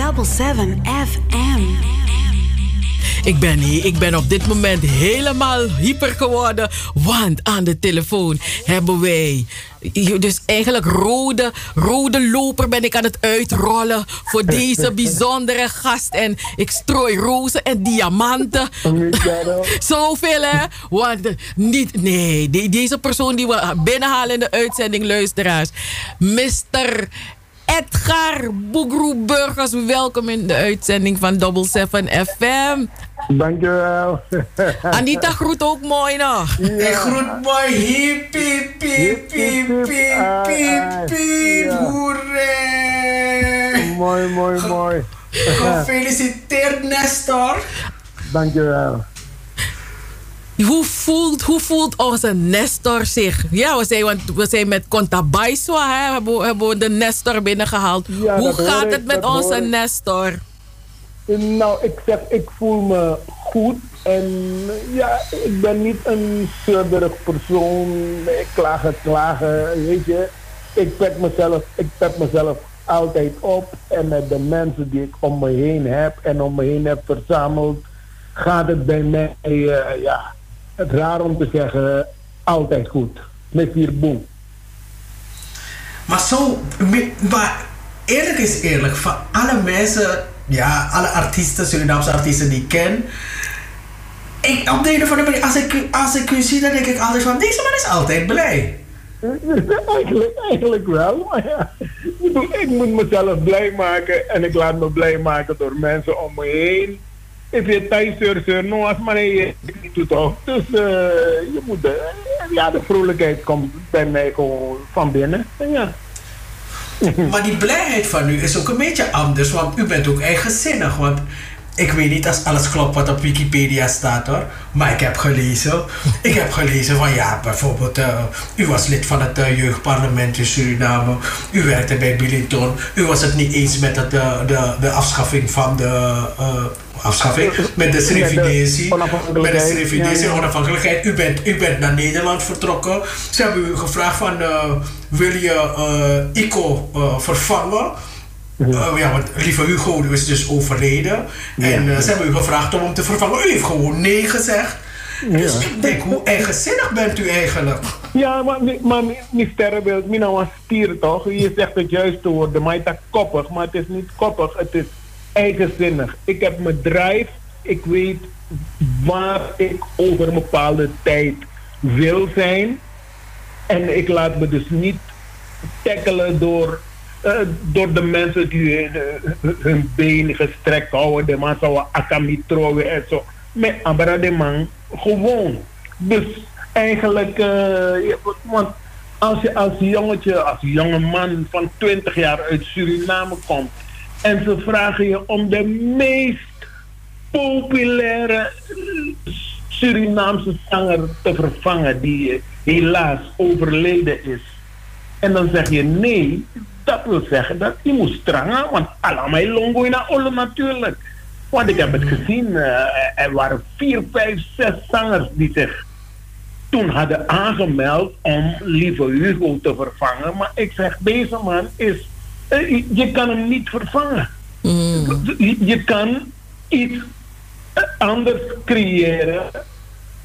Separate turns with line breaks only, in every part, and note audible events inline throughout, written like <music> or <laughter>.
Double 7 FM.
Ik ben hier, ik ben op dit moment helemaal hyper geworden. Want aan de telefoon hebben wij. Dus eigenlijk rode, rode loper ben ik aan het uitrollen voor deze <laughs> bijzondere gast. En ik strooi rozen en diamanten. <laughs> Zoveel hè? Want niet, nee, deze persoon die we binnenhalen in de uitzending, luisteraars. Mr. Edgar Boegroe Burgers. Welkom in de uitzending van Double 7 FM.
Dankjewel. <laughs>
Anita groet ook mooi nog.
Ja. Ik groet mooi. Hip, hip, hip, hip, hip, hip, hip, hoeré.
Mooi, mooi, mooi. <laughs>
Gefeliciteerd, Nestor.
Dankjewel.
Hoe voelt, hoe voelt onze Nestor zich? Ja, we zijn, want we zijn met Contabaiswa, hè, hebben, hebben we de Nestor binnengehaald.
Ja,
hoe gaat het met onze. Nestor?
Nou, ik zeg, ik voel me goed. En ja, ik ben niet een zeurderig persoon. Ik klagen, klagen, weet je. Ik pep mezelf, ik pep mezelf altijd op. En met de mensen die ik om me heen heb en om me heen heb verzameld, gaat het bij mij, eh, ja, het raar om te zeggen, altijd goed. Met vier boem.
Maar zo, maar eerlijk is eerlijk, van alle mensen, ja, alle artiesten, Surinaamse artiesten die ik ken. Ik, op de een of andere manier, als ik, als ik u zie, dan denk ik altijd van, deze man is altijd blij. <laughs>
Eigenlijk, eigenlijk wel, maar ja. Ik, bedoel, ik moet mezelf blij maken en ik laat me blij maken door mensen om me heen. Ik vind thuis zeur, no, als maar je niet doet toch. Dus eh, je moet, eh, ja, de vrolijkheid komt bij mij gewoon van binnen. En ja.
Maar die blijheid van u is ook een beetje anders, want u bent ook eigenzinnig. Want ik weet niet als alles klopt wat op Wikipedia staat hoor. Maar ik heb gelezen. Ik heb gelezen van ja, bijvoorbeeld, eh, u was lid van het eh, jeugdparlement in Suriname. U werkte bij Billington. U was het niet eens met het, eh, de, de afschaffing van de. afschaffing? Met de Srividesie. Met de
ja, ja.
onafhankelijkheid. U bent, u bent naar Nederland vertrokken. Ze hebben u gevraagd van, wil je ICO vervangen? Eh, ja, want lieve Hugo is dus overleden. En eh, ze hebben u gevraagd om hem te vervangen. U heeft gewoon nee gezegd. Dus ik denk, hoe eigenzinnig bent u eigenlijk?
Ja, maar, maar mijn sterrenbeeld, mijn naam was stier toch? Je zegt het juiste woorden, maar het is koppig. Maar het is niet koppig, het is eigenzinnig. Ik heb mijn drive, ik weet waar ik over een bepaalde tijd wil zijn. En ik laat me dus niet tackelen door, eh, door de mensen die hun, hun benen gestrekt houden. De man zou akamitrowen en zo. Met Abra de man gewoon. Dus eigenlijk, eh, want als je als jongetje, als jonge man van 20 jaar uit Suriname komt en ze vragen je om de meest populaire Surinaamse zanger te vervangen die helaas overleden is. En dan zeg je nee, dat wil zeggen dat je moet strangen, want allemaal longo in Olo natuurlijk. Want ik heb het gezien, eh, er waren vier, vijf, zes zangers die zich toen hadden aangemeld om lieve Hugo te vervangen. Maar ik zeg, deze man is, eh, je kan hem niet vervangen. Je, je kan iets eh, anders creëren.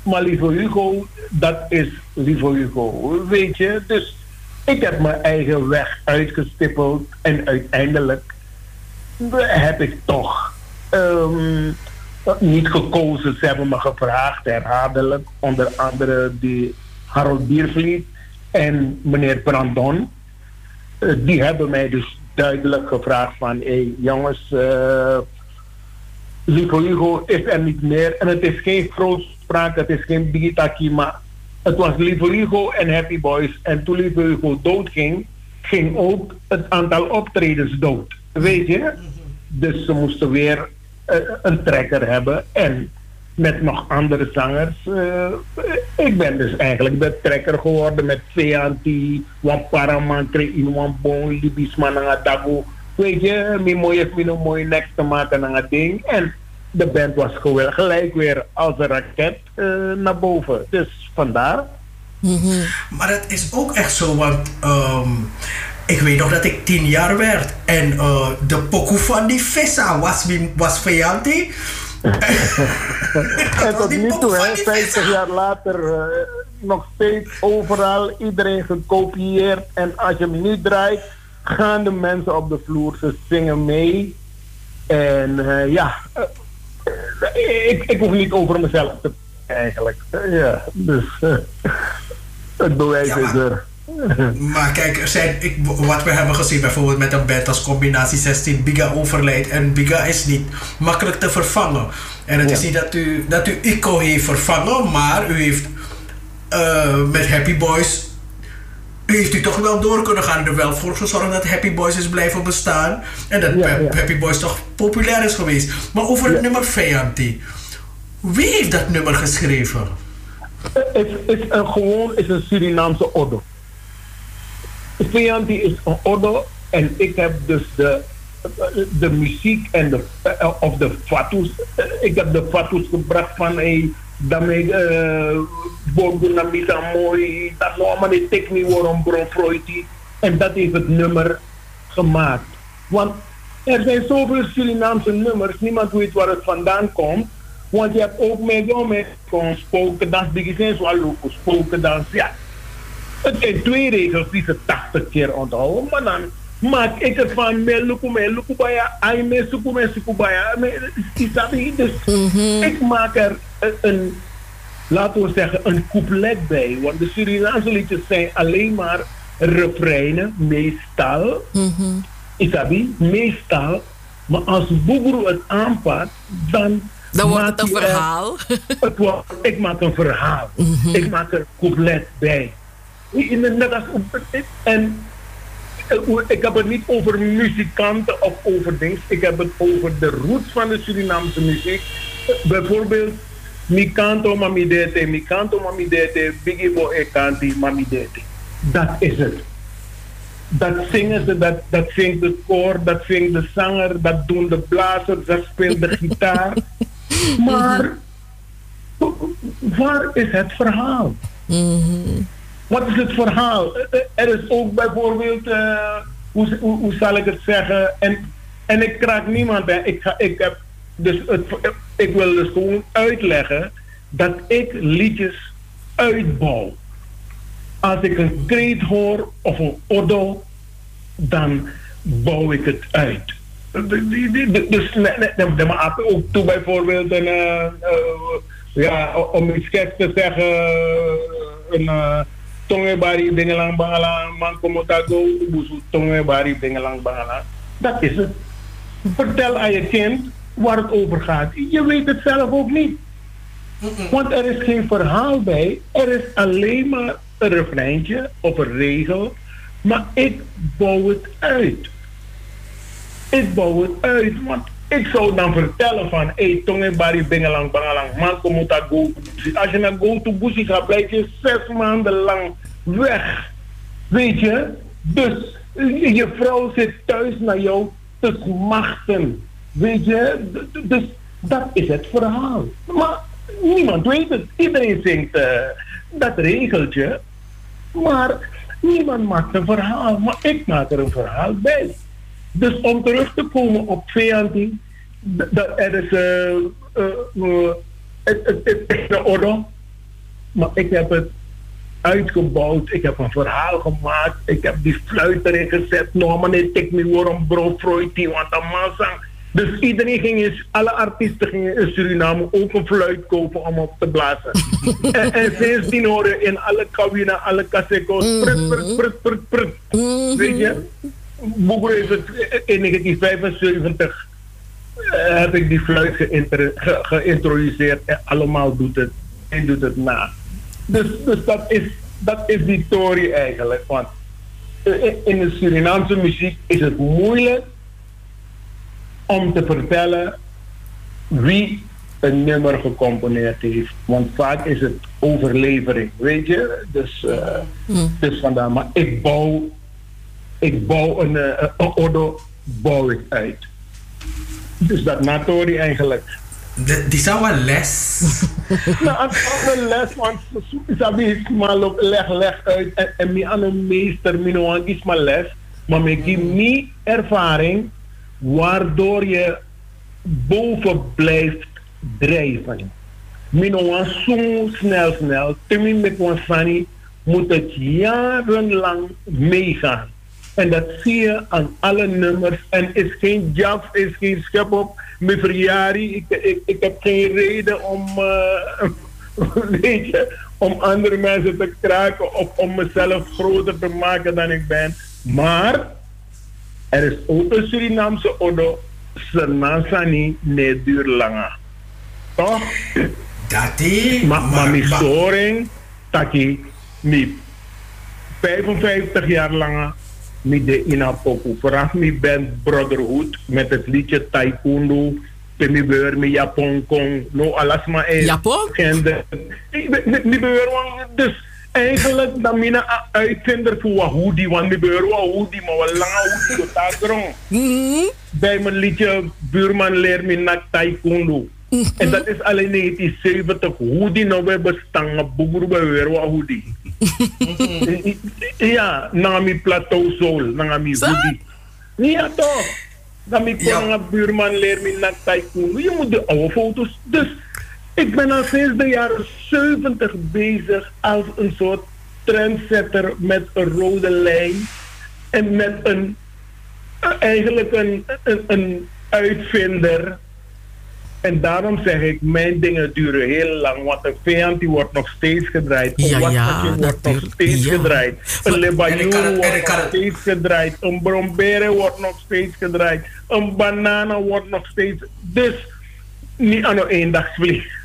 Maar lieve Hugo, dat is lieve Hugo. Weet je, dus ik heb mijn eigen weg uitgestippeld. En uiteindelijk heb ik toch ehm, niet gekozen. Ze hebben me gevraagd, herhaaldelijk. Onder andere die Harold Biervliet en meneer Brandon. Eh, die hebben mij dus duidelijk gevraagd van... hé hey, jongens, eh Lieve Hugo is er niet meer. En het is geen grootspraak, het is geen digitaki, maar het was Lieve Hugo en Happy Boys. En toen Lieve Hugo doodging, ging ook het aantal optredens dood. Weet je? Dus ze moesten weer eh, een trekker hebben. En met nog andere zangers. eh, ik ben dus eigenlijk de trekker geworden met Veanti, Wamparamantre, Inwambon, Libisman, Dago. Weet je, mijn mooie een mooie next te maken aan het ding. En de band was gewoon gelijk weer als een raket eh, naar boven. Dus vandaar.
Maar het is ook echt zo, want ehm, Ik weet nog dat ik tien jaar werd. En uh, de pokoe van die vissa was, was vijandig. <laughs>
en tot nu toe, hè, 50 jaar later, uh, nog steeds overal, iedereen gekopieerd. En als je hem nu draait, gaan de mensen op de vloer, ze zingen mee. En uh, ja, ik, ik hoef niet over mezelf te eigenlijk. ja, dus het bewijs ja, is er.
Maar kijk, zijn, ik, wat we hebben gezien bijvoorbeeld met een band als combinatie 16, Biga overlijdt en Biga is niet makkelijk te vervangen. En het is niet dat u, dat u ICO heeft vervangen, maar u heeft uh, met Happy Boys, heeft u toch wel door kunnen gaan en er wel voor gezorgd dat Happy Boys is blijven bestaan. En dat ja, Happy Boys toch populair is geweest. Maar over het nummer Vianti, wie heeft dat nummer geschreven?
Het is een, gewoon is een Surinaamse orde. Vianti is een orde en ik heb dus de, de muziek en de, of de fatus. Ik heb de fatus gebracht van hey, daarmee uh, bongo na misa mooi, dat nou allemaal de techniek waarom bron En dat heeft het nummer gemaakt. Want er zijn zoveel Surinaamse nummers, niemand weet waar het vandaan komt. Want je hebt ook met jou met spoken dans, die zijn zo al spoken dans. Ja, het zijn twee regels die ze 80 keer onthouden, maar dan maak ik het van me luku me luku baya, ai me suku me suku baya. Dus mm ik maak er een, laten we zeggen, een couplet bij. Want de Surinaamse liedjes zijn alleen maar refreinen, meestal. Mm Isabi, meestal. Maar als Boegro het aanpakt, dan
dan wordt het een verhaal. <laughs>
Het wordt, ik maak een verhaal. Mhm. Ik maak er een couplet bij. En ik heb het niet over muzikanten of over dingen. Ik heb het over de roots van de Surinaamse muziek. Bijvoorbeeld, mi canto mami dete, mi canto mami dete, biggie bo e canti mami dete. Dat is het. Dat zingen ze, dat, dat zingt de koor, dat zingt de zanger, dat doen de blazers, dat speelt de gitaar. <laughs> Maar waar is het verhaal? Mm wat is het verhaal? Er is ook bijvoorbeeld, uh, hoe, hoe, hoe, zal ik het zeggen? En, en ik kraak niemand bij. Ik, ga, ik, heb dus ik wil dus gewoon uitleggen dat ik liedjes uitbouw. Als ik een kreet hoor of een ordo, dan bouw ik het uit. Dus de maak ook toe bijvoorbeeld een, uh, uh, ja, om iets geks te zeggen, een tonge bari bengelang bangala man komotago busu tonge bari bengelang bangala. Dat is het. Vertel aan je kind waar het over gaat. Je weet het zelf ook niet. Want er is geen verhaal bij. Er is alleen maar een refreintje of een regel. Maar ik bouw het uit. Ik bouw het uit. Want ik zou dan vertellen van, hey, tonge bari bengelang bangalang, man kom moet go Als je naar go to busi gaat, blijf je zes maanden lang weg. Weet je? Dus je vrouw zit thuis naar jou te smachten. Weet je? Dus dat is het verhaal. Maar niemand weet het. Iedereen zingt uh, dat regeltje. Maar niemand maakt een verhaal. Maar ik maak er een verhaal bij. Dus om terug te komen op Veanti, er is uh, het, het, is de orde, maar ik heb het uitgebouwd. Ik heb een verhaal gemaakt. Ik heb die fluit erin gezet. No, meneer, tik me waarom bro Freud, want een man Dus iedereen ging eens, alle artiesten gingen in Suriname ook een fluit kopen om op te blazen. <laughs> en, en sindsdien horen in alle cabine, alle casseco's, prut, prut, prut, prut, prut. Weet je? Boeger heeft het in 1975 uh, heb ik die fluit geïntroduceerd en allemaal doet het en doet het na. Dus, dus dat, is, dat is die story eigenlijk. Want in de Surinaamse muziek is het moeilijk om te vertellen wie een nummer gecomponeerd heeft. Want vaak is het overlevering, weet je? Dus, uh, dus vandaar. Maar ik bouw, ik bouw een, uh, een orde bouw ik uit. Dus dat Natori eigenlijk.
De, die zou wel les. <laughs>
nou, het is wel les, want Sabi is maar leg, leg uit. En, en aan een meester, mi no is maar les. Maar met die ervaring, waardoor je boven blijft drijven. Mino zo snel, snel. Temi met sani moet het jarenlang meegaan. En dat zie je aan alle nummers. En is geen jazz, is geen schep op. Mijn verjaring, ik, ik, ik heb geen reden om, uh, <laughs> weet je, om andere mensen te kraken of om mezelf groter te maken dan ik ben. Maar er is ook een Surinaamse odo, Senasani ne duur langer. Toch?
Dat is.
Maar ma, mijn storing, taki, mi 55 jaar langer, mi de inapoku. Vooraf mi ben Brotherhood met het liedje Taekwondo. Mi beur mi Japon kong. No alasma
is. Japon?
Mi beur dus eigenlijk dan mina uitvinder voor wat hoodie, want mi beur wat hoodie, maar wat lange hoodie tot grond.
Mhm.
Bij mijn liedje buurman leer me nak taekwondo. En dat is alleen 1970. Hoe die nou bij bestaan, boer bij weer wat hoe die. Ja, nami plateau soul, nami hoodie. Ja toch? Dan mi kon buurman leer me nak taekwondo. Je moet de oude foto's. Dus ik ben al sinds de jaren 70 bezig als een soort trendsetter met een rode lijn. En met een, eigenlijk een, een, een uitvinder en daarom zeg ik, mijn dingen duren heel lang. Want een vijand die wordt nog steeds gedraaid. Een
ja,
ja, wordt nog steeds ja. gedraaid. Een lebajoen wordt nog steeds gedraaid. Een brombere wordt nog steeds gedraaid. Een banana wordt nog steeds... Dus niet aan een eendagsvlieg.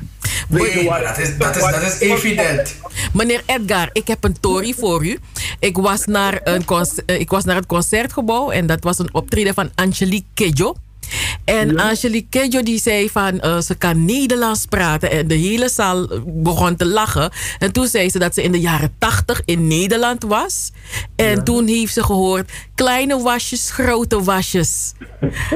Nee, dat is, dat, is, dat is evident.
Meneer Edgar, ik heb een story voor u. Ik was naar, een concert, ik was naar het concertgebouw en dat was een optreden van Angelique Kedjo. En ja. Angelique Kedjo die zei van uh, ze kan Nederlands praten. En de hele zaal begon te lachen. En toen zei ze dat ze in de jaren tachtig in Nederland was. En ja. toen heeft ze gehoord kleine wasjes, grote wasjes.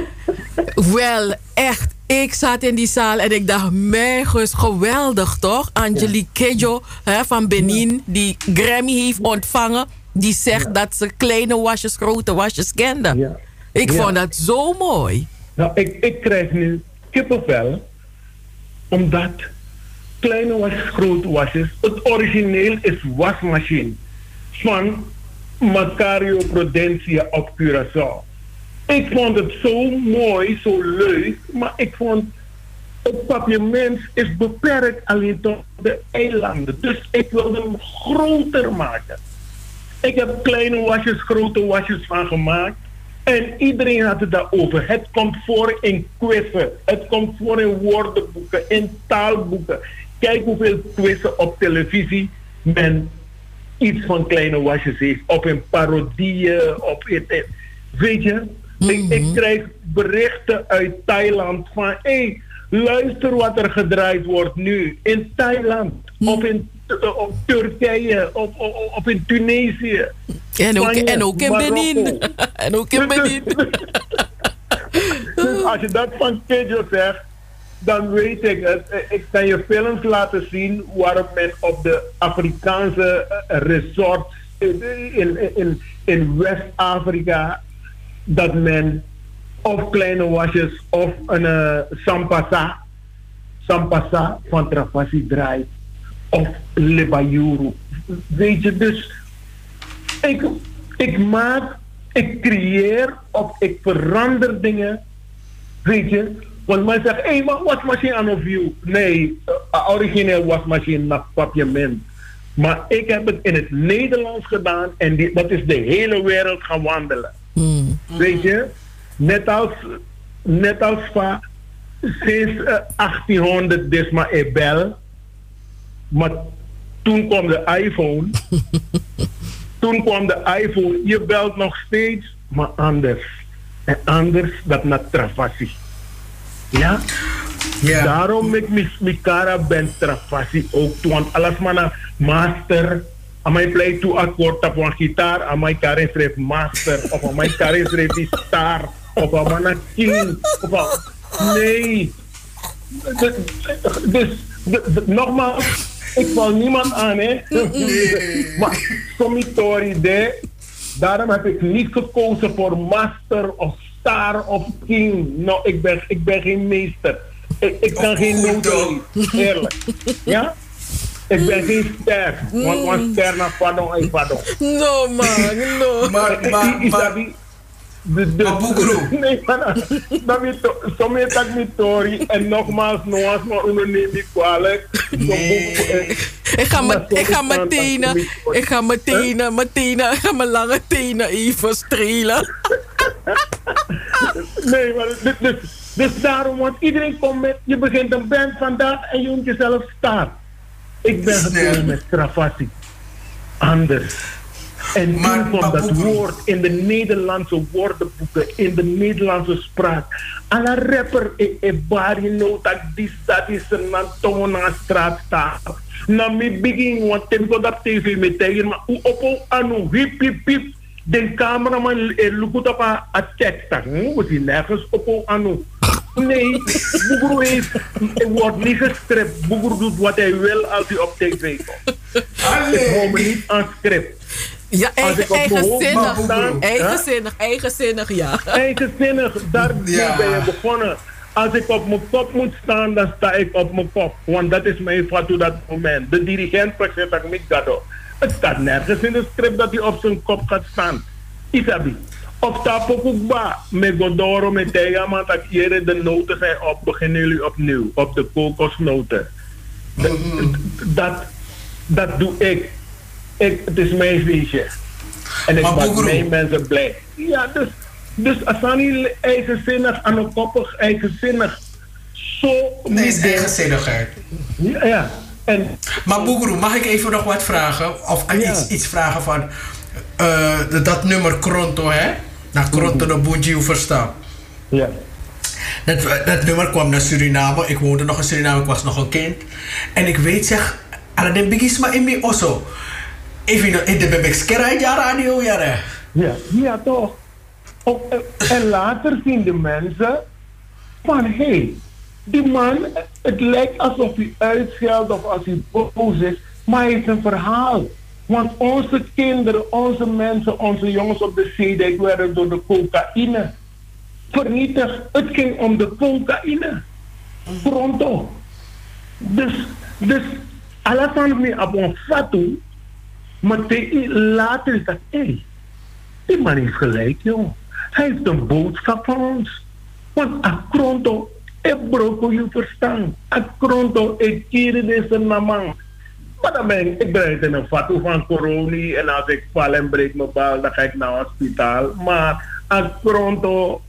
<laughs> Wel, echt. Ik zat in die zaal en ik dacht, mijn gus, geweldig toch? Angelique Kedjo hè, van Benin, die Grammy heeft ontvangen. Die zegt dat ze kleine wasjes, grote wasjes kende. Ik vond dat zo mooi.
Nou, ik, ik krijg nu kippenvel, omdat kleine wasjes, grote wasjes, het origineel is wasmachine van Macario Prudencia op Curaçao. Ik vond het zo mooi, zo leuk, maar ik vond het papiament is beperkt alleen tot de eilanden. Dus ik wilde hem groter maken. Ik heb kleine wasjes, grote wasjes van gemaakt. En iedereen had het daarover. Het komt voor in quizzen. Het komt voor in woordenboeken, in taalboeken. Kijk hoeveel quizzen op televisie men iets van kleine wasjes heeft. Op in parodieën, op Weet je, ik, ik, krijg berichten uit Thailand van... hé, hey, luister wat er gedraaid wordt nu in Thailand. Mm. Of in op Turkije, op, op, op in Tunesië.
En ook, en ook in Benin. <laughs> en ook in Benin. <laughs>
dus als je dat van Kedjo zegt, dan weet ik het. Ik kan je films laten zien waarop men op de Afrikaanse resorts in, in, in, in West-Afrika, dat men of kleine wasjes of een uh, sampasa, sampasa van Trafasi draait of Lebayuru. Weet je, dus ik, ik maak, ik creëer of ik verander dingen. Weet je, want men zegt, hé, hey, maar wasmachine aan of you? Nee, uh, origineel wasmachine naar papiament. Maar ik heb het in het Nederlands gedaan en die, dat is de hele wereld gaan wandelen.
Mm.
Weet je, net als, net als van sinds uh, 1800 dus maar Ebel maar toen kwam de iPhone. <laughs> toen kwam de iPhone. Je belt nog steeds, maar anders. En anders dat naar Travassi. Ja?
Yeah.
Daarom ik mis Mikara ben Travassi ook. Want alles maar master. Amai play to akkoord op een gitaar. Amai Karin schreef master. Of amai Karin schreef die star. Of amai king. Of nee. Dus, nogmaals ik val niemand aan, hè. maar somitori de, Daarom heb ik niet gekozen voor master of star of king. Nou, ik ben, ik ben geen meester. Ik, ik kan
Oh,
geen
goed,
noten. Eerlijk. Ja? Ik ben geen ster. Want een ster naar pardon en pardon.
No man, no. <laughs>
Maar, maar,
Is dat
maar,
de, de. <laughs> Nee, maar dat is sommige tak niet Tori. En nogmaals, nogmaals, maar onderneem niet kwalijk.
Nee.
Ik ga, me, ik ga mijn tenen, ik ga mijn tenen, mijn tenen, ik ga mijn lange tenen even strelen. <laughs>
Nee, maar dus, dus, dus daarom, want iedereen komt met, je begint een band vandaag en je moet jezelf staan. Ik ben gekomen met Travassi. Anders. En
Maar-
toen kwam dat woord in de Nederlandse woordenboeken, in de Nederlandse spraak. Alla rapper e, e bari no tak dis dat is een nantongo na straat staat. Na mi begin, want ten ko dat tv me tegen, maar u opo anu hip hip hip. Den cameraman e lukut op a a tekst. We zien nergens opo anu. Nee, Boegeroe heeft, wordt niet gestript. Boegeroe doet wat hij wil als hij op tv komt. Ik hou me niet aan script.
Ja,
Als ik
eigen,
op mijn hoofd mag
eigenzinnig.
staan, hè?
Eigenzinnig, eigenzinnig, ja.
Eigenzinnig, daar
Ja.
ben je begonnen. Als ik op mijn kop moet staan, dan sta ik op mijn kop. Want dat is mijn fout op dat moment. De dirigent zegt dat ik gado. Het staat nergens in het script dat hij op zijn kop gaat staan. Isabi. Of tapokukba, met Godoro, met Tegama, dat hier de noten zijn op, beginnen jullie opnieuw. Op de kokosnoten. Dat, dat, dat doe ik. ik. Het is mijn feestje. En ik
Maar
maak mijn mensen blij. Ja, dus, dus Asani eigenzinnig, anokoppig, eigenzinnig. Zo
Nee, is eigenzinnigheid.
Ja, ja. En
Maar Boegeroe, mag ik even nog wat vragen? Of
Ja.
iets, iets vragen van eh, dat nummer Kronto, hè? Naar Kronto de Bunji verstaan.
ja.
Dat, dat nummer kwam naar Suriname. Ik woonde nog in Suriname, ik was nog een kind. En ik weet zeg, ala de bigisma in mi osso. Even in de bebek ja radio, ja.
Ja, ja toch. Eh, en later zien de mensen van hé, hey, die man, het lijkt alsof hij uitscheldt of als hij boos is, maar hij heeft een verhaal. Want onze kinderen, onze mensen, onze jongens op de zeedijk werden door de cocaïne vernietigd. Het ging om de cocaïne. Pronto. Dus, dus, me op een fatu, maar te- later is dat, hé, die man heeft gelijk, joh. Hij heeft een boodschap van ons. Want akronto, ik broko je verstaan. Akronto, ik kier deze naman. Maar dan ben ik, ik ben in een fatu van corona en als ik val en breek mijn bal, dan ga ik naar het hospitaal. Maar akronto,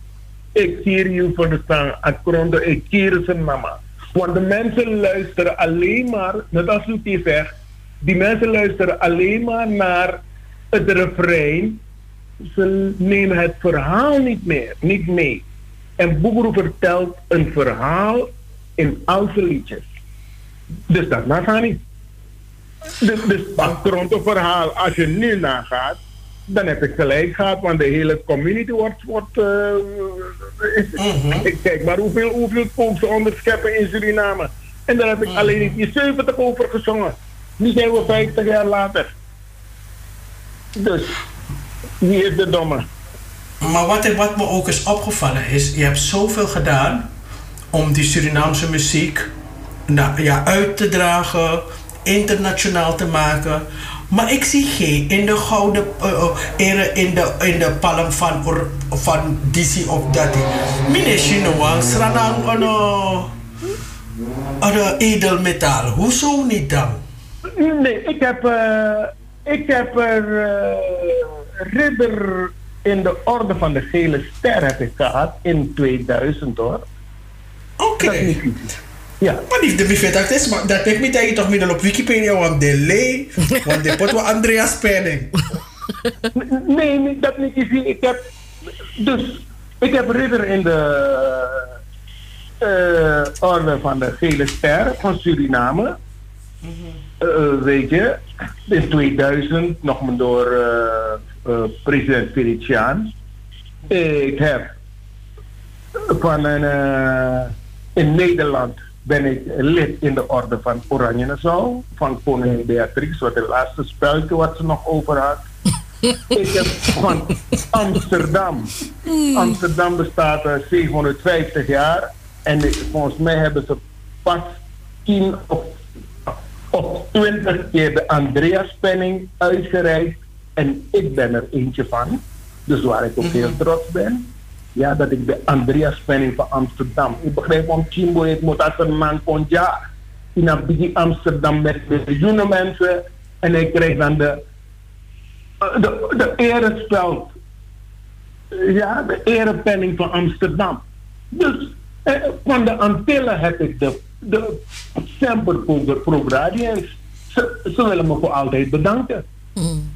ik kier je verstaan. Akronto, ik kier zijn naman. Want de mensen luisteren alleen maar, net als u zegt, die mensen luisteren alleen maar naar het refrein ze nemen het verhaal niet meer, niet mee. En Boegeroe vertelt een verhaal in al liedjes. Dus dat nagaat niet. Dus, dus rond het verhaal, als je nu nagaat, dan heb ik gelijk gehad, want de hele community wordt. wordt is- ik Kijk maar hoeveel, hoeveel ze onderscheppen in Suriname. En daar heb ik alleen niet die 70 over gezongen. Nu zijn we 50 jaar later. Dus, wie is de domme?
Maar wat, wat me ook is opgevallen is, je hebt zoveel gedaan om die Surinaamse muziek nou, ja, uit te dragen, internationaal te maken. Maar ik zie geen in de gouden, ere in de, in de palm van, van DC of dat. Mine Chinoa, Sranang, ano, edelmetaal. Hoezo niet dan?
Nee, ik heb, eh, ik heb er eh, ridder in de orde van de gele ster heb ik gehad in 2000 hoor.
Oké.
Ja.
Maar die de buffet dat is, maar dat heb ik tegen toch middel op Wikipedia, want de lee, want de pot Andreas Penning.
Nee, nee, dat niet. Je ziet, ik heb, dus, ik heb ridder in de eh, orde van de gele ster van Suriname. Eh, weet je, in 2000 nog maar door eh, eh, president Felician. Ik heb van een, eh, in Nederland ben ik lid in de orde van Oranje Nassau, van koningin Beatrix, wat het laatste speltje wat ze nog over had. <laughs> ik heb van Amsterdam. Amsterdam bestaat uh, 750 jaar. En volgens mij hebben ze pas 10 of, of 20 keer de Andreas Penning uitgereikt. En ik ben er eentje van. Dus waar ik ook heel trots ben. Ja, dat ik de Andreas Penning van Amsterdam. Ik begrijp van Chimbo, ik moet als een man van ja. In een Amsterdam met miljoenen mensen. En ik krijg dan de, de, de erespeld. Ja, de erepenning van Amsterdam. Dus eh, van de Antillen heb ik de, de Semper Progradiens. Ze, ze willen me voor altijd bedanken. Mm.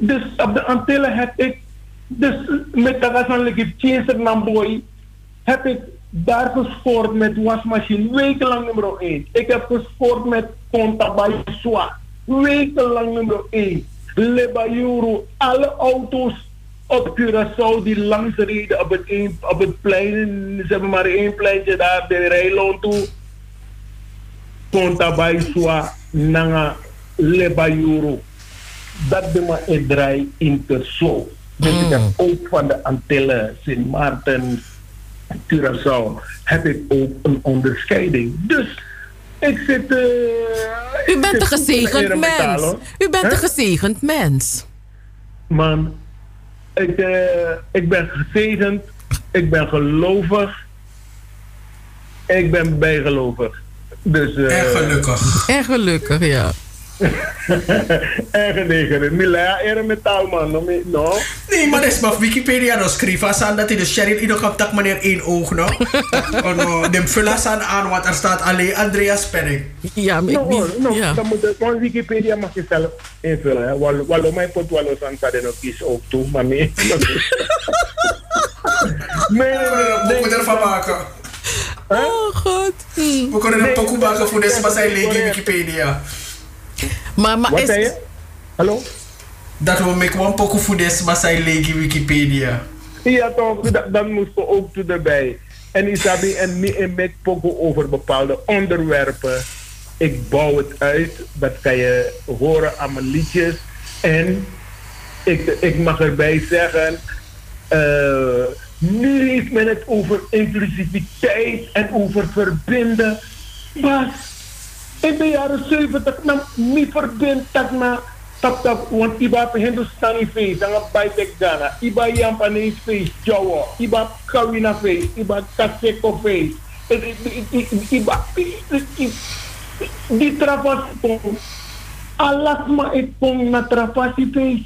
Dus op de Antillen heb ik, dus met de waarschijnlijk Chaser Namboy, heb ik daar gescoord met wasmachine, wekenlang nummer 1. Ik heb gescoord met Contabay Soa, wekenlang nummer 1. Lebayuru, alle auto's op Curaçao die langs reden op het, een, op het plein, ze hebben maar één pleintje daar, de Rijloon toe. Contabay Nanga, Lebayuru dat de maar in draai in persoon. Dus ik heb ook van de Antillen, Sint Maarten, Curaçao, heb ik ook een onderscheiding. Dus ik zit. Uh,
U bent een gezegend mens. U bent een gezegend mens.
Man, ik, uh, ik ben gezegend, ik ben gelovig, ik ben bijgelovig. Dus,
uh, en gelukkig.
En gelukkig, ja. <laughs>
Erg negeren. Mila, er metaal man. No.
Nee, maar dat is maar Wikipedia no schrijven. San dat hij de sheriff in de tak meneer één oog no. <laughs> oh, no. De vullen san aan, want er staat alleen Andreas Penning.
Ja, maar
no, no, no, ja. Dan moet je, gewoon Wikipedia mag je zelf invullen. Hè. Wal, wal, mijn pot wal san kan nog kies ook toe, maar nee. <laughs>
nee, nee, nee. ervan maken.
Oh god.
We kunnen een pokoe maken voor deze, maar zijn leeg in Wikipedia.
Maar, maar
Wat is... zei je? Hallo?
Dat we met een pokoe voor deze, maar zijn leeg in Wikipedia.
Ja toch, dat, dan moesten we ook toe erbij. En Isabi en niet in met pokoe over bepaalde onderwerpen. Ik bouw het uit, dat kan je horen aan mijn liedjes. En ik, ik mag erbij zeggen, uh, nu heeft men het over inclusiviteit en over verbinden. Maar in de jaren 70 nam niet verbind dat na tap tap want iba Hindustani face dan bij tek Ghana. Iba Japanese face Jawa. Iba Kawina face iba Kaseko face iba di trafas pong. Alas ma ik na trafasi face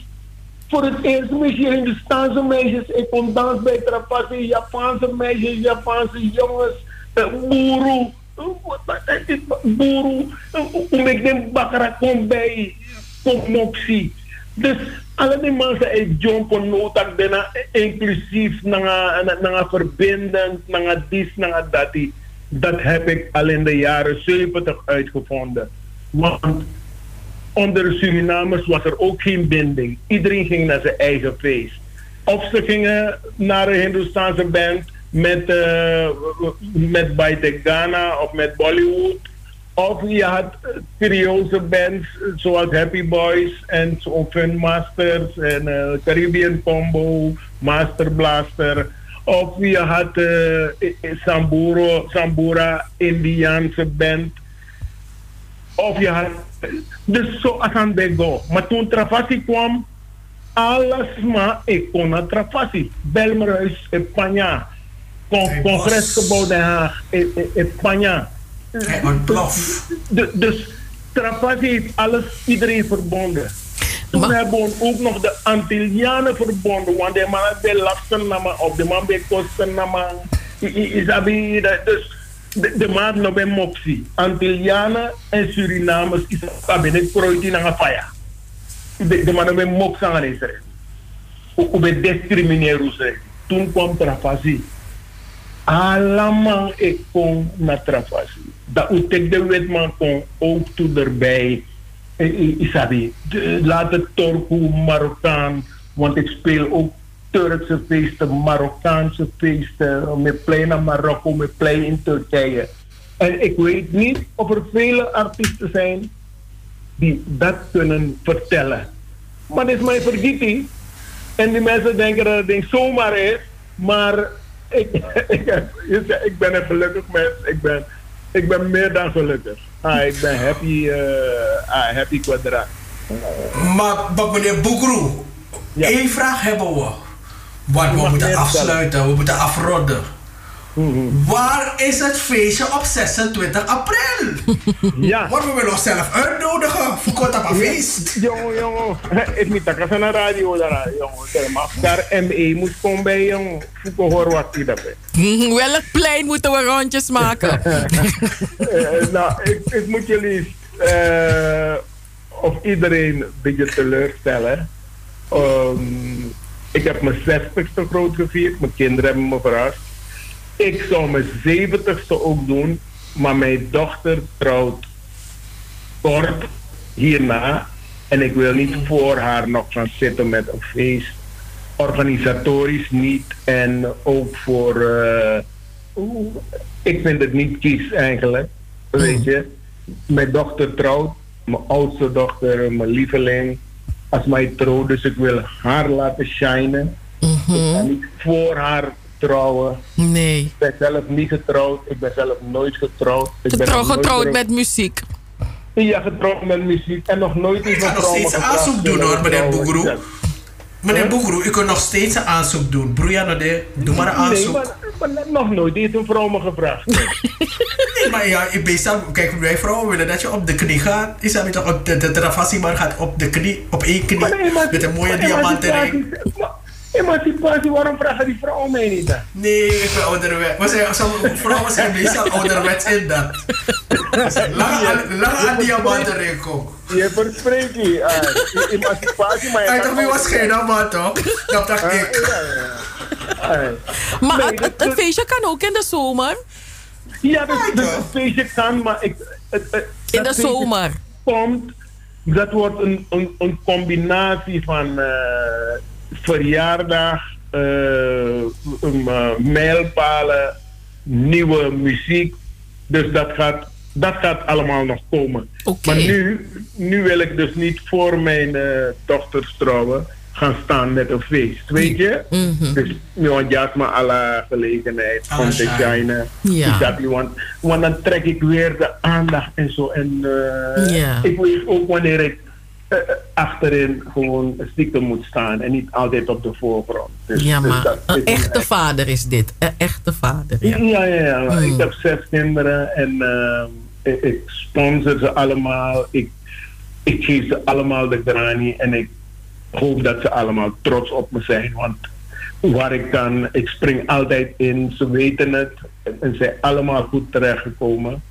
voor het eerst meisje Hindustaanse meisjes. Ik kom dans bij trafasi Japanse meisjes Japanse jongens. Boeroe buru umek den bakara kom bij kom moxie dus alle die mensen uit John notak bena inclusief nanga nanga verbindend nanga dis nanga dati dat heb ik al in de jaren 70 uitgevonden want onder de Surinamers was er ook geen binding iedereen ging naar zijn eigen feest of ze gingen naar een Hindoestaanse band met, uh, met Baite Ghana of met Bollywood. Of je had serieuze bands zoals Happy Boys en zo Fun Masters en Caribbean Combo, Master Blaster. Of je had uh, Samburo, Sambura, Indiaanse band. Of je had... Dus zo aan go. Maar toen Travasi kwam, alles maar ik kon naar Travasi. Belmerhuis, Spanje con congresgebouw Den Haag in, in, in Spanje. Dus Trapasi heeft alles, iedereen verbonden. Toen maar... hebben we ook nog de Antillianen verbonden, want de man heeft lasten nama op de man bij kosten nama. Isabi, dus de, de man nog bij Mopsi. Antillianen en Surinamers is kabinet proiti na faya. De, de man bij Mopsi aan Israël. Hoe discrimineren Toen kwam Trapasi allemaal ik kom naar Travasi. Dat ik de wetman kon ook toe erbij. Isabi, laat het Turku, Marokkaan, want ik speel ook Turkse feesten, Marokkaanse feesten, met plein naar Marokko, met plein in Turkije. En ik weet niet of er vele artiesten zijn die dat kunnen vertellen. Maar dit is mijn vergieting. En die mensen denken dat het ding zomaar is. Maar ik, <laughs> ik, heb- ik ben een gelukkig mens. Ik ben, ik ben meer dan gelukkig. Ah, ik ben happy, eh ah, happy kwadraat.
Maar, maar meneer Boekroe,
Ja.
één vraag hebben we. Want we moeten afsluiten, we moeten afronden. Waar is het feestje op 26 april? <laughs>
Ja.
Want we willen onszelf uitnodigen voor kort op een feest.
Jongen, jongen. <laughs> Ik moet dat aan de radio daar, jongen. Maar, daar ME moet komen bij, jongen. Voeken hoor wat die.
Mhm, <laughs> Welk plein moeten we rondjes maken?
Eh, nou, ik, ik moet jullie eh, of iedereen een beetje teleurstellen. Ehm, ik heb mijn 60ste groot gevierd. Mijn kinderen hebben me verrast. Ik zou mijn 70ste ook doen. Maar mijn dochter trouwt kort hierna. En ik wil niet voor haar nog gaan zitten met een feest. Organisatorisch niet. En ook voor... oeh, ik vind het niet kies eigenlijk. Weet je. Mijn dochter trouwt. Mijn oudste dochter, mijn lieveling. Als mij trouwt. Dus ik wil haar laten shinen. Ik ga niet voor haar trouwen.
Nee.
Ik ben zelf niet getrouwd. Ik ben zelf nooit getrouwd. Ik ben
Getrouw,
nog
getrouwd
getrouwd.
met muziek.
Ja, getrouwd met muziek. En nog nooit
Ik
iets
ga nog
van
steeds
vrouwen
aanzoek doen, hoor, meneer.
Ja.
Meneer? Boekroe, u kunt nog steeds een aanzoek doen. Broeia de, doe maar een
Nee,
aanzoek.
maar, maar nog nooit heeft een vrouw me gevraagd. <laughs>
Nee, maar ja, ik meestal, kijk, wij vrouwen willen dat je op de knie gaat. Is dat niet toch op de, de maar gaat op de knie, op één knie.
Maar nee, maar-
met een mooie
maar
diamantenring.
Emancipatie- waarom vragen die vrouwen mij niet dan?
Nee, ik ben zijn, sommige vrouwen zijn <laughs> meestal ouderwets in dat. Aan- lange aan diamantenring komt.
Je verspreekt je. ah, emancipatie, maar
Hij wie was geen man toch? Dat dacht
Ah,
ik.
Maar het, feestje kan ook in de zomer.
Ja,
toch?
het feestje kan, maar ik, het, het,
In de zomer.
komt, dat wordt een, een, een combinatie van eh, verjaardag, eh, um, mijlpalen, nieuwe muziek. Dus dat gaat, dat gaat allemaal nog komen.
Oké.
Maar nu, nu wil ik dus niet voor mijn eh, dochters trouwen gaan staan met een feest, weet je?
Mhm.
Dus ja, juist maar alle gelegenheid
Alle
om te
shine.
shinen.
Ja.
Dat want, want dan trek ik weer de aandacht en zo. En eh,
Ja.
ik weet ook wanneer ik achterin gewoon stiekem moet staan en niet altijd op de voorgrond. Dus,
Ja,
dus
maar een echte
echt-
vader is dit. Een echte vader. Ja.
Ja, ja, ja.
Hmm.
Ik heb zes kinderen en eh, ik, ik sponsor ze allemaal. Ik, ik geef ze allemaal de grani en ik hoop dat ze allemaal trots op me zijn. Want waar ik kan, ik spring altijd in. Ze weten het en, en zijn allemaal goed terechtgekomen.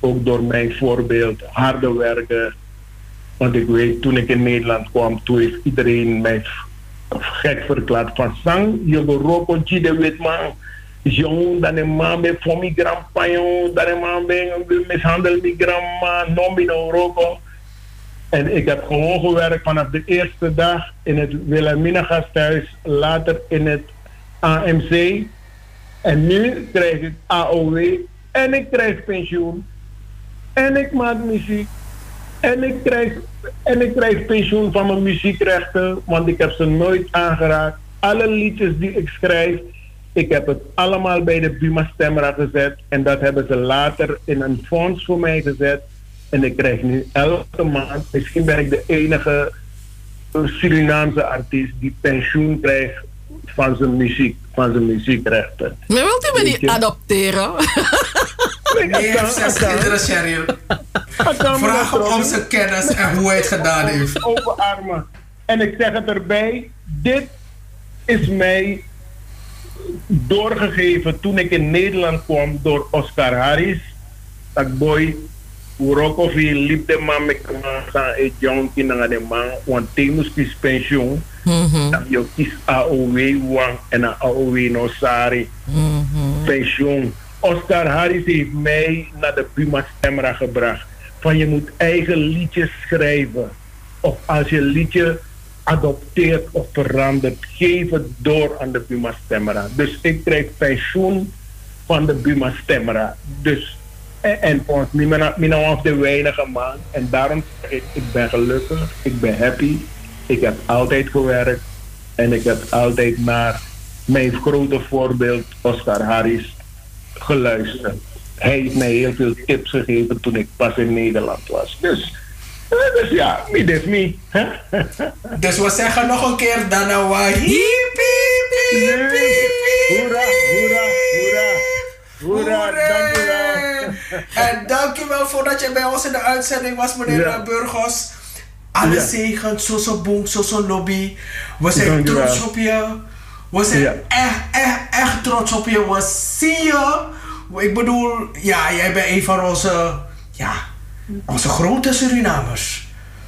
Ook door mijn voorbeeld, harde werken. Want ik weet, toen ik in Nederland kwam, toen heeft iedereen mij gek verklaard van sang, je roko de witman. Jong, dan een man bij voor mi grandpa, jong, dan een man bij mishandel mi grandma, non roko. En ik heb gewoon gewerkt vanaf de eerste dag in het Wilhelmina gasthuis, later in het AMC. En nu krijg ik AOW en ik krijg pensioen. En ik maak muziek. En ik krijg, en ik krijg pensioen van mijn muziekrechten, want ik heb ze nooit aangeraakt. Alle liedjes die ik schrijf, ik heb het allemaal bij de Buma Stemra gezet. En dat hebben ze later in een fonds voor mij gezet. En ik krijg nu elke maand, misschien ben ik de enige Surinaamse artiest die pensioen krijgt van zijn muziek, van zijn muziekrechten.
Maar wilt u me niet adopteren? <laughs>
Nee, heeft zes kinderen, Cheryl. Vraag om zijn kennis en hoe hij het gedaan heeft. <laughs>
Open armen. En ik zeg het erbij, dit is mij doorgegeven toen ik in Nederland kwam door Oscar Harris. Dat boy, Urokovi liep de man met gaan et jonkie naar de man, want moest kies pensioen.
Mhm,
Dat je kies AOW wang en AOW no sari
mhm.
pensioen. Oscar Harris heeft mij naar de Puma Stemra gebracht. Van je moet eigen liedjes schrijven. Of als je liedje adopteert of verandert, geef het door aan de Puma Stemra. Dus ik krijg pensioen van de Puma Stemra. Dus, en, en volgens mij ben de weinige man. En daarom zeg ik, ik ben gelukkig, ik ben happy. Ik heb altijd gewerkt en ik heb altijd naar mijn grote voorbeeld Oscar Harris geluisterd. Hij heeft mij heel veel tips gegeven toen ik pas in Nederland was. Dus, eh, dus ja, me. hè? <laughs>
Dus we zeggen nog een keer Danawa. Hiep, hiep,
Hoera, hoera, hoera. Hoera,
Hoera.
dankjewel.
En dankjewel voordat je bij ons in de uitzending was, meneer
Ja.
Burgos. Alle
Ja.
zegen, Soso Boom, Soso Lobby. We zijn trots op je. We zijn
Ja.
echt, echt, echt trots op je. We zien je. Ik bedoel, ja, jij bent een van onze, ja, onze grote Surinamers.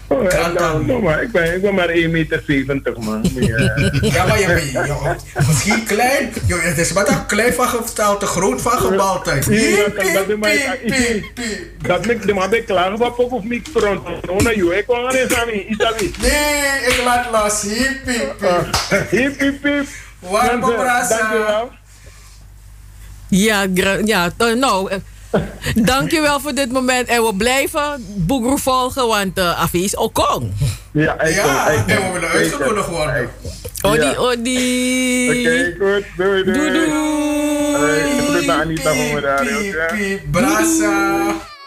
Oh, ja, nou,
aan.
nou, maar ik, ben, ik ben maar 1,70 meter, man. <laughs> Ja.
Ja, maar je bent joh, misschien klein. Joh, het is maar een klein van gesteld, te groot van Piep,
dat-
piep, piep, piep, piep.
Ik de man klagen wat ook of niet front. Oh, joh, ik kwam aan in Sami, Isabi.
Nee, ik laat los. Hiep, piep, piep.
Hip, hip, hip.
Warm
Mensen,
brasa.
Dankjewel.
Ja, ja to- nou, eh, <laughs> dankjewel voor dit moment. En we blijven Boegroe volgen, want uh, Afi is Okong.
Ja, ik
Ja, en we willen uitgenodigd worden.
Odi,
Ja.
odi.
Oké, goed. Doei, doei.
Doei, doei.
Hey, ik moet naar Anita van